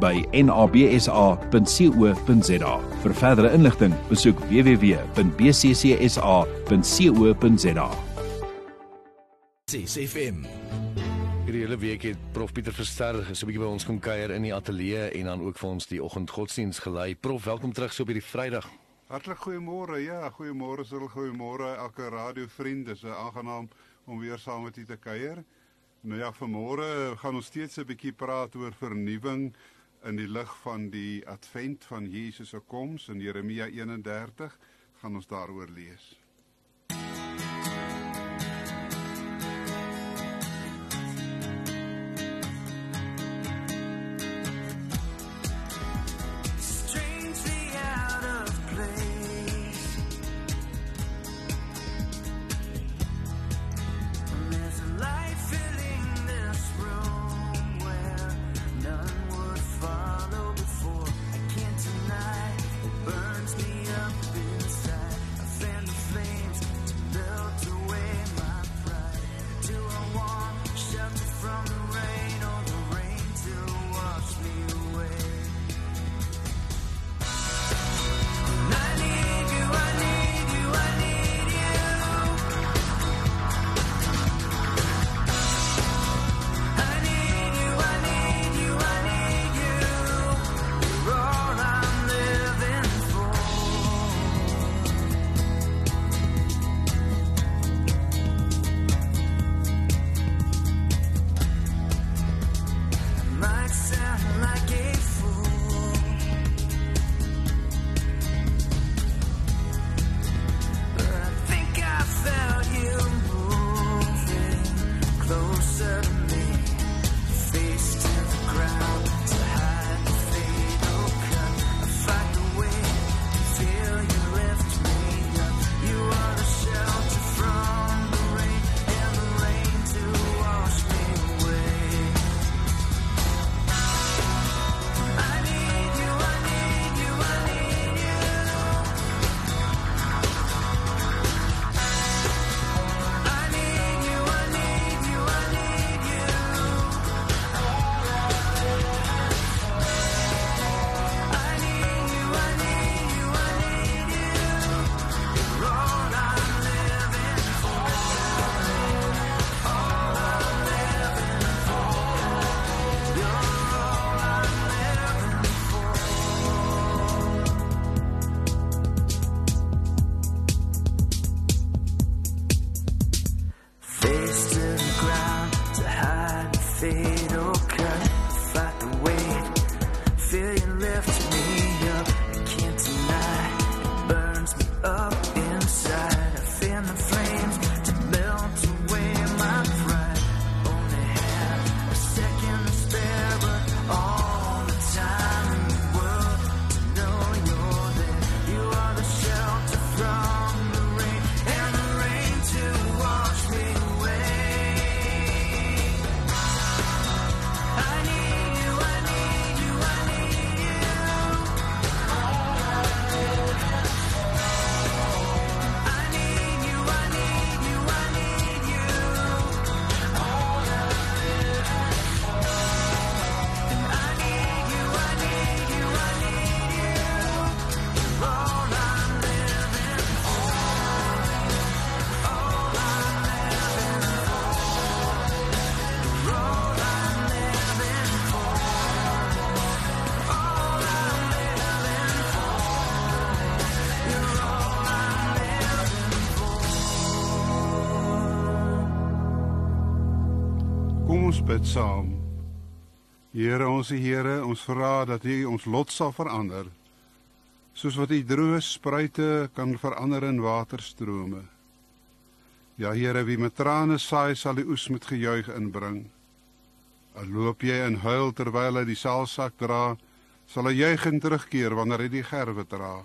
by nabsa.co.za. Vir verdere inligting, besoek www.bccsa.co.za. CFM. Hierdie hele week het Prof Pieter Verster so 'n bietjie by ons kom kuier in die ateljee en dan ook vir ons die oggendgodsdiens gelei. Prof, welkom terug so op hierdie Vrydag. Hartlik goeiemôre. Ja, goeiemôre, sul goeiemôre elke radiovriend. Dis 'n aangenaam om weer saam met u te kuier. Nou ja, vanmôre gaan ons steeds 'n bietjie praat oor vernuwing in die lig van die advent van Jesus se koms in Jeremia 31 gaan ons daaroor lees. Ons bid saam. Here ons Here, ons vra dat U ons lot sal verander. Soos wat U droë spruite kan verander in waterstrome. Ja Here, wie met trane saai, sal die oes met gejuig inbring. Al loop jy en huil terwyl hy die saalsak dra, sal hy juigend terugkeer wanneer hy die gerwe dra.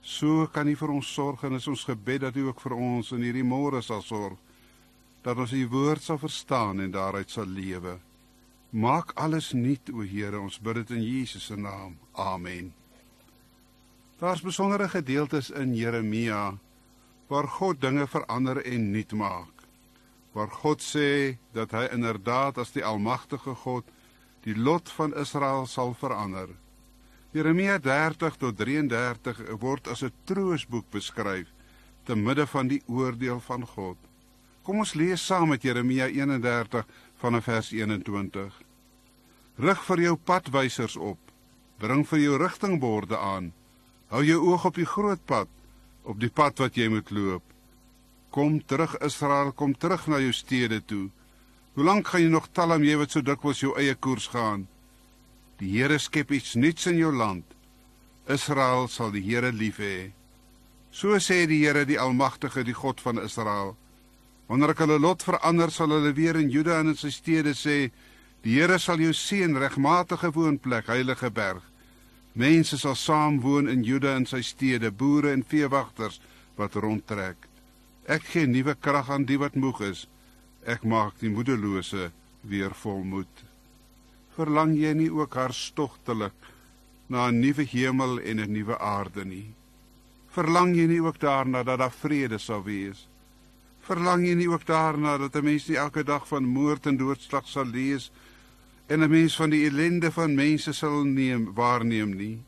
So kan U vir ons sorg en is ons gebed dat U ook vir ons in hierdie môre sal sorg dat ons U woord sal verstaan en daaruit sal lewe. Maak alles nuut, o Here, ons bid dit in Jesus se naam. Amen. Daar's besondere gedeeltes in Jeremia waar God dinge verander en nuut maak. Waar God sê dat hy inderdaad as die almagtige God die lot van Israel sal verander. Jeremia 30 tot 33 word as 'n troosboek beskryf te midde van die oordeel van God. Kom ons lees saam met Jeremia 31 vanaf vers 21. Rig vir jou padwysers op. Bring vir jou rigtingborde aan. Hou jou oog op die groot pad, op die pad wat jy moet loop. Kom terug Israel, kom terug na jou stede toe. Hoe lank gaan jy nog talm jy wat so dikwels jou eie koers gaan? Die Here skep iets nuuts in jou land. Israel sal die Here lief hê. So sê die Here die Almagtige, die God van Israel. Wanneer ek hulle lot verander, sal hulle weer in Juda en in sy stede sê: Die Here sal jou seën, regmatige woonplek, heilige berg. Mense sal saam woon in Juda en sy stede, boere en veewagters wat rondtrek. Ek gee nuwe krag aan die wat moeg is. Ek maak die moedelose weer volmoed. Verlang jy nie ook hartstogtelik na 'n nuwe hemel en 'n nuwe aarde nie? Verlang jy nie ook daarna dat daar vrede sal wees? Verlang jy nie ook daarna dat 'n mens nie elke dag van moord en doodslag sal lees en 'n mens van die ellende van mense sal neem waarneem nie?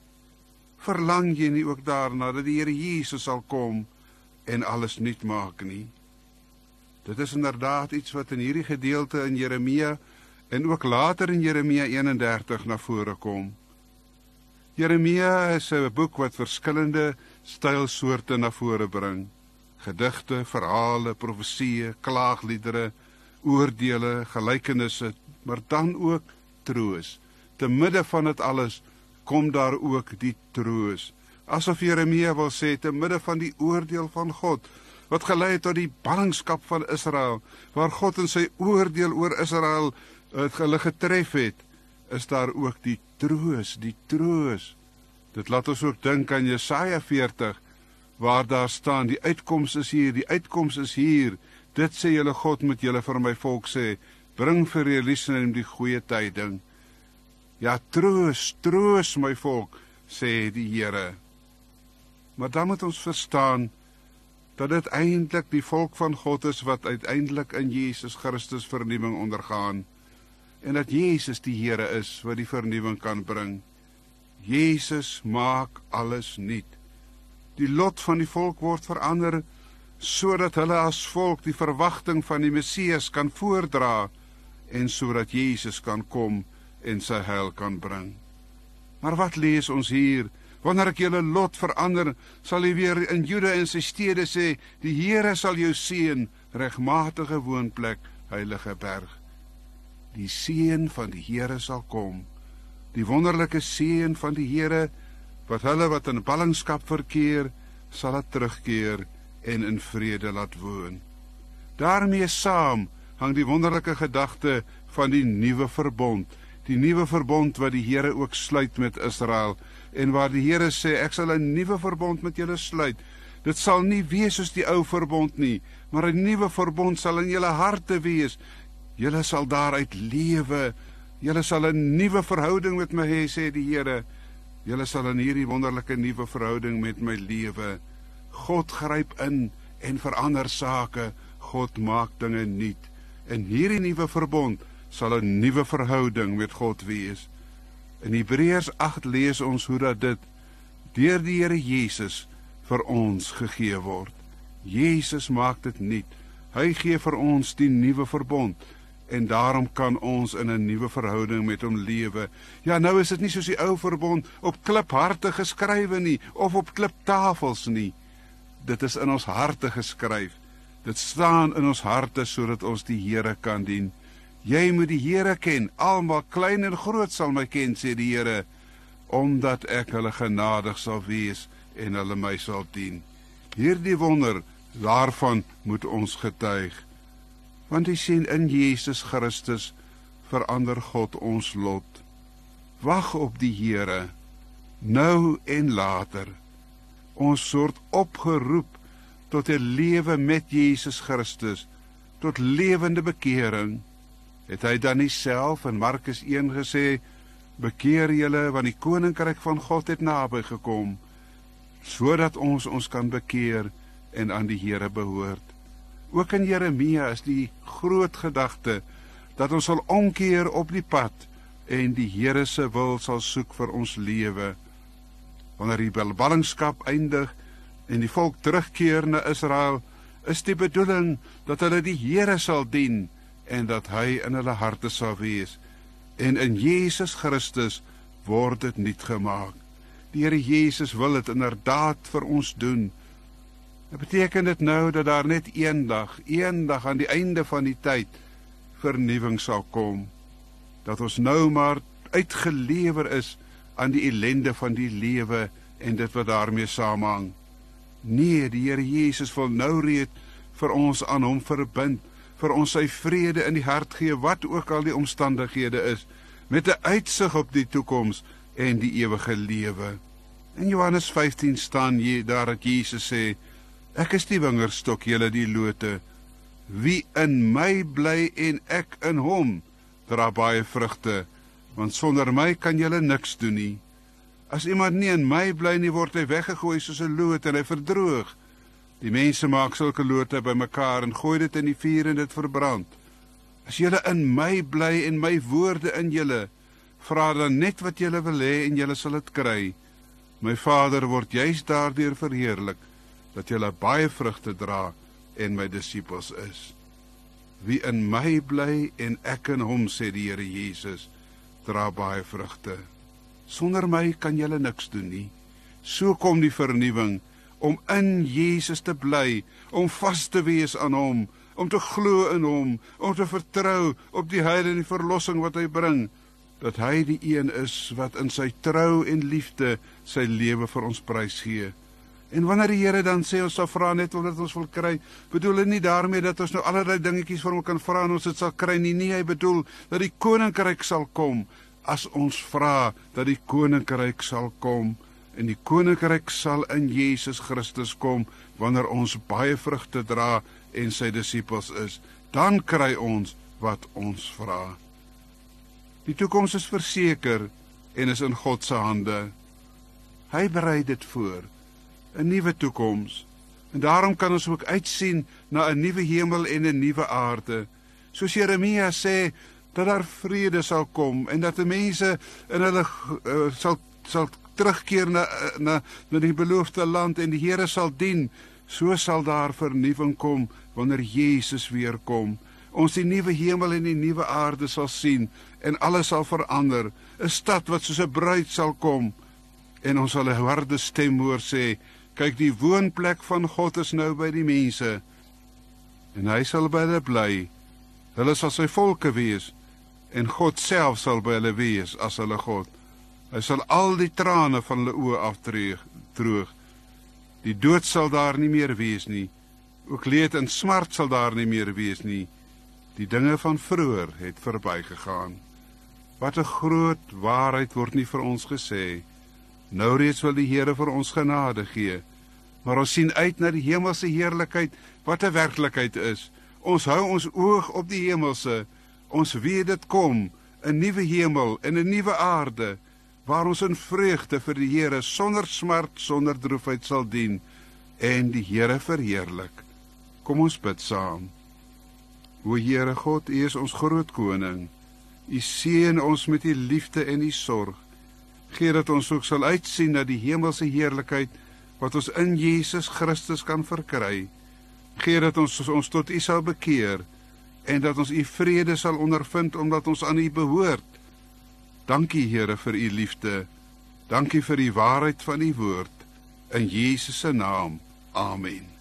Verlang jy nie ook daarna dat die Here Jesus sal kom en alles nuut maak nie? Dit is inderdaad iets wat in hierdie gedeelte in Jeremia en ook later in Jeremia 31 na vore kom. Jeremia is 'n boek wat verskillende stylsoorte na vore bring gedigte, verhale, profesieë, klaagliedere, oordeele, gelykenisse, maar dan ook troos. Te midde van dit alles kom daar ook die troos. Asof Jeremia wil sê te midde van die oordeel van God wat gelei het tot die ballingskap van Israel, waar God in sy oordeel oor Israel het hulle getref het, is daar ook die troos, die troos. Dit laat ons ook dink aan Jesaja 40 waar daar staan die uitkoms is hier, die uitkoms is hier. Dit sê julle God moet julle vir my volk sê, bring vir Jerusalem die goeie tyding. Ja, troos, troos my volk, sê die Here. Maar dan moet ons verstaan dat dit eintlik die volk van God is wat uiteindelik in Jesus Christus vernuwing ondergaan en dat Jesus die Here is wat die vernuwing kan bring. Jesus maak alles nuut die lot van die volk word verander sodat hulle as volk die verwagting van die Messias kan voordra en sodat Jesus kan kom en sy heil kan bring. Maar wat lees ons hier? Wanneer ek julle lot verander, sal hy weer in Juda en sy stede sê, die Here sal jou seën, regmatige woonplek, heilige berg. Die seën van die Here sal kom. Die wonderlike seën van die Here wat hulle wat in ballingskap verkeer, sal dit terugkeer en in vrede laat woon. daarmee saam hang die wonderlike gedagte van die nuwe verbond, die nuwe verbond wat die Here ook sluit met Israel en waar die Here sê ek sal 'n nuwe verbond met julle sluit. Dit sal nie wees soos die ou verbond nie, maar 'n nuwe verbond sal in julle harte wees. Julle sal daaruit lewe. Julle sal 'n nuwe verhouding met my hê, sê die Here. Julle sal in hierdie wonderlike nuwe verhouding met my lewe. God gryp in en verander sake. God maak dinge nuut. In hierdie nuwe verbond sal 'n nuwe verhouding met God wees. In Hebreërs 8 lees ons hoe dat dit deur die Here Jesus vir ons gegee word. Jesus maak dit nuut. Hy gee vir ons die nuwe verbond en daarom kan ons in 'n nuwe verhouding met hom lewe. Ja, nou is dit nie soos die ou verbond op klipharte geskrywe nie of op kliptafels nie. Dit is in ons harte geskryf. Dit staan in ons harte sodat ons die Here kan dien. Jy moet die Here ken. Almal klein en groot sal my ken, sê die Here, omdat ek hulle genadig sal wees en hulle my sal dien. Hierdie wonder, daarvan moet ons getuig want hy sien in Jesus Christus verander God ons lot. Wag op die Here nou en later. Ons word opgeroep tot 'n lewe met Jesus Christus, tot lewende bekering. Het hy dan nie self in Markus 1 gesê: "Bekeer julle want die koninkryk van God het naby gekom," sodat ons ons kan bekeer en aan die Here behoort. Ook in Jeremia is die groot gedagte dat ons sal omkeer op die pad en die Here se wil sal soek vir ons lewe wanneer die ballingskap eindig en die volk terugkeer na Israel, is die bedoeling dat hulle die Here sal dien en dat hy in hulle harte sal wees. En in Jesus Christus word dit nuut gemaak. Die Here Jesus wil dit inderdaad vir ons doen. Dit beteken dit nou dat daar net eendag, eendag aan die einde van die tyd vernuwing sal kom. Dat ons nou maar uitgelewer is aan die ellende van die lewe en dit wat daarmee saamhang. Nee, die Here Jesus wil nou reeds vir ons aan hom verbind, vir ons sy vrede in die hart gee wat ook al die omstandighede is, met 'n uitsig op die toekoms en die ewige lewe. In Johannes 15 staan hier daar dat Jesus sê: Ek is die wingerdstok, julle die lote. Wie in my bly en ek in hom, dra baie vrugte want sonder my kan julle niks doen nie. As iemand nie in my bly nie, word hy weggegooi soos 'n loot en hy verdroog. Die mense maak sulke lote bymekaar en gooi dit in die vuur en dit verbrand. As julle in my bly en my woorde in julle, vra dan net wat julle wil hê en julle sal dit kry. My Vader word juis daardeur verheerlik dat julle baie vrugte dra en my disippels is. Wie in my bly en ek in hom sê die Here Jesus dra baie vrugte. Sonder my kan julle niks doen nie. So kom die vernuwing om in Jesus te bly, om vas te wees aan hom, om te glo in hom, om te vertrou op die heil en die verlossing wat hy bring, dat hy die een is wat in sy trou en liefde sy lewe vir ons prys gee. En wanneer die Here dan sê ons sal vra net omdat ons wil kry, bedoel hy nie daarmee dat ons nou allerlei dingetjies vir hom kan vra en ons dit sal kry nie. Nee, hy bedoel dat die koninkryk sal kom as ons vra dat die koninkryk sal kom en die koninkryk sal in Jesus Christus kom wanneer ons baie vrugte dra en sy disippels is, dan kry ons wat ons vra. Die toekoms is verseker en is in God se hande. Hy berei dit voor. 'n nuwe toekoms. En daarom kan ons ook uitsien na 'n nuwe hemel en 'n nuwe aarde. Soos Jeremia sê dat daar vrede sal kom en dat die mense in hulle uh, sal sal terugkeer na na na die beloofde land en die Here sal dien, so sal daar vernuwing kom wanneer Jesus weer kom. Ons die nuwe hemel en die nuwe aarde sal sien en alles sal verander. 'n Stad wat soos 'n bruid sal kom en ons sal 'n harde stem hoor sê Kyk, die woonplek van God is nou by die mense. En hy sal by hulle bly. Hulle sal sy volke wees en God self sal by hulle wees as hulle God. Hy sal al die trane van hulle oë afdreig, droog. Die dood sal daar nie meer wees nie. Ook leed en smart sal daar nie meer wees nie. Die dinge van vroeër het verbygegaan. Wat 'n groot waarheid word nie vir ons gesê. Nou reeds wil die Here vir ons genade gee. Maar ons sien uit na die hemelse heerlikheid wat 'n werklikheid is. Ons hou ons oog op die hemelse. Ons weet dit kom, 'n nuwe hemel en 'n nuwe aarde waar ons in vreugde vir die Here sonder smart, sonder droefheid sal dien en die Here verheerlik. Kom ons bid saam. O Here God, U is ons groot koning. U seën ons met U liefde en U sorg. Gee dat ons ook sal uitsien na die hemelse heerlikheid wat ons in Jesus Christus kan verkry. Gee dat ons ons tot U sal bekeer en dat ons U vrede sal ondervind omdat ons aan U behoort. Dankie Here vir U liefde. Dankie vir die waarheid van U woord in Jesus se naam. Amen.